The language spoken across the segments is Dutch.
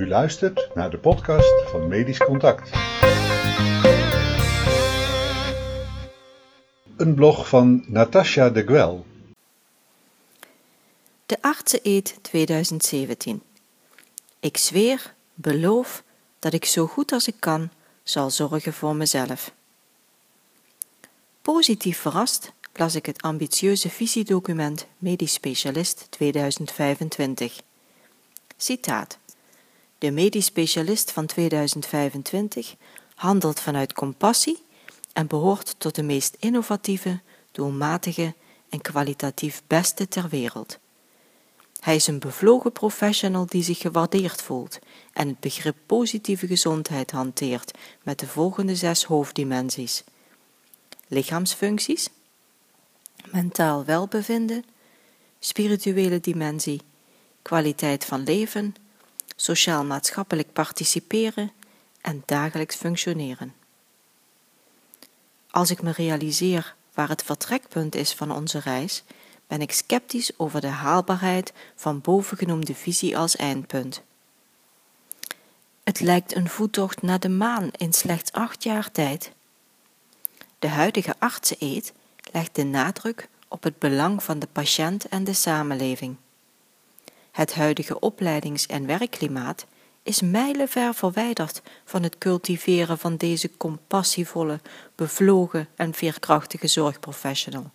U luistert naar de podcast van Medisch Contact. Een blog van Natasha de Guel. De Artsen-eed 2017. Ik zweer, beloof, dat ik zo goed als ik kan zal zorgen voor mezelf. Positief verrast las ik het ambitieuze visiedocument Medisch Specialist 2025. Citaat. De medisch specialist van 2025 handelt vanuit compassie en behoort tot de meest innovatieve, doelmatige en kwalitatief beste ter wereld. Hij is een bevlogen professional die zich gewaardeerd voelt en het begrip positieve gezondheid hanteert met de volgende zes hoofddimensies: lichaamsfuncties, mentaal welbevinden, spirituele dimensie, kwaliteit van leven, sociaal-maatschappelijk participeren en dagelijks functioneren. Als ik me realiseer waar het vertrekpunt is van onze reis, ben ik sceptisch over de haalbaarheid van bovengenoemde visie als eindpunt. Het lijkt een voettocht naar de maan in slechts acht jaar tijd. De huidige artseneed legt de nadruk op het belang van de patiënt en de samenleving. Het huidige opleidings- en werkklimaat is mijlenver verwijderd van het cultiveren van deze compassievolle, bevlogen en veerkrachtige zorgprofessional.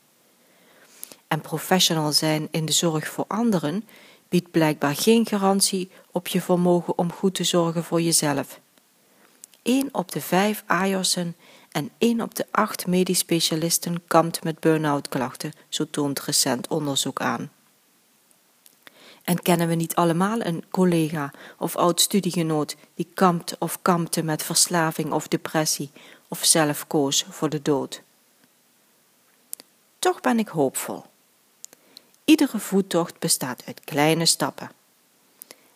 En professional zijn in de zorg voor anderen biedt blijkbaar geen garantie op je vermogen om goed te zorgen voor jezelf. 1 op de 5 AJOS'en en 1 op de 8 medisch specialisten kampt met burn-out klachten, zo toont recent onderzoek aan. En kennen we niet allemaal een collega of oud-studiegenoot die kampt of kampte met verslaving of depressie of zelf koos voor de dood? Toch ben ik hoopvol. Iedere voettocht bestaat uit kleine stappen.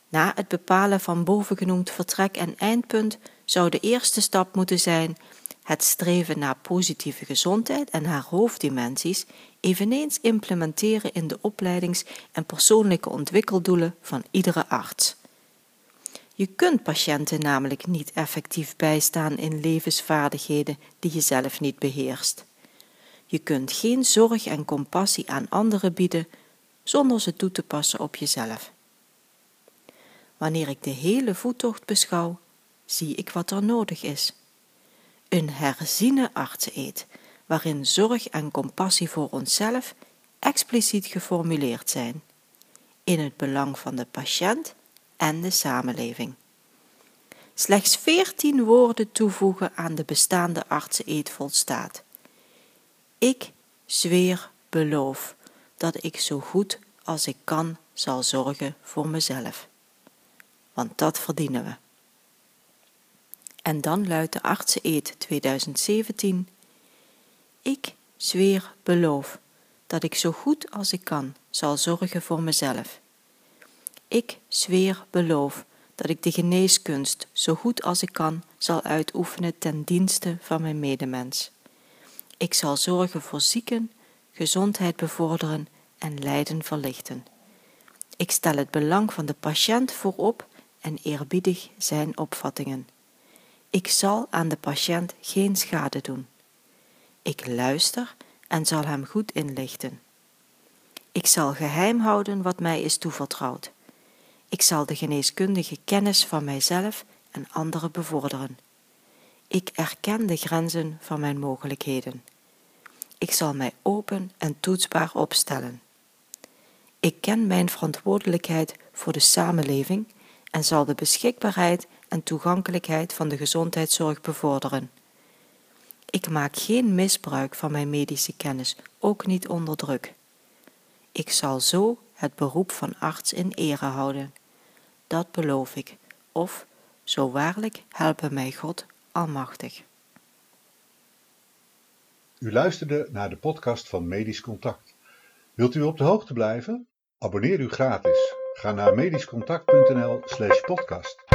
Na het bepalen van bovengenoemd vertrek en eindpunt zou de eerste stap moeten zijn het streven naar positieve gezondheid en haar hoofddimensies eveneens implementeren in de opleidings- en persoonlijke ontwikkeldoelen van iedere arts. Je kunt patiënten namelijk niet effectief bijstaan in levensvaardigheden die je zelf niet beheerst. Je kunt geen zorg en compassie aan anderen bieden zonder ze toe te passen op jezelf. Wanneer ik de hele voettocht beschouw, zie ik wat er nodig is. Een herziene artseneed, waarin zorg en compassie voor onszelf expliciet geformuleerd zijn, in het belang van de patiënt en de samenleving. Slechts veertien woorden toevoegen aan de bestaande artseneed volstaat. Ik zweer, beloof dat ik zo goed als ik kan zal zorgen voor mezelf. Want dat verdienen we. En dan luidt de artseneed 2017 ik zweer, beloof dat ik zo goed als ik kan zal zorgen voor mezelf. Ik zweer, beloof dat ik de geneeskunst zo goed als ik kan zal uitoefenen ten dienste van mijn medemens. Ik zal zorgen voor zieken, gezondheid bevorderen en lijden verlichten. Ik stel het belang van de patiënt voorop en eerbiedig zijn opvattingen. Ik zal aan de patiënt geen schade doen. Ik luister en zal hem goed inlichten. Ik zal geheim houden wat mij is toevertrouwd. Ik zal de geneeskundige kennis van mijzelf en anderen bevorderen. Ik erken de grenzen van mijn mogelijkheden. Ik zal mij open en toetsbaar opstellen. Ik ken mijn verantwoordelijkheid voor de samenleving en zal de beschikbaarheid en toegankelijkheid van de gezondheidszorg bevorderen. Ik maak geen misbruik van mijn medische kennis, ook niet onder druk. Ik zal zo het beroep van arts in ere houden. Dat beloof ik, of, zo waarlijk, helpen mij God Almachtig. U luisterde naar de podcast van Medisch Contact. Wilt u op de hoogte blijven? Abonneer u gratis. Ga naar medischcontact.nl/podcast.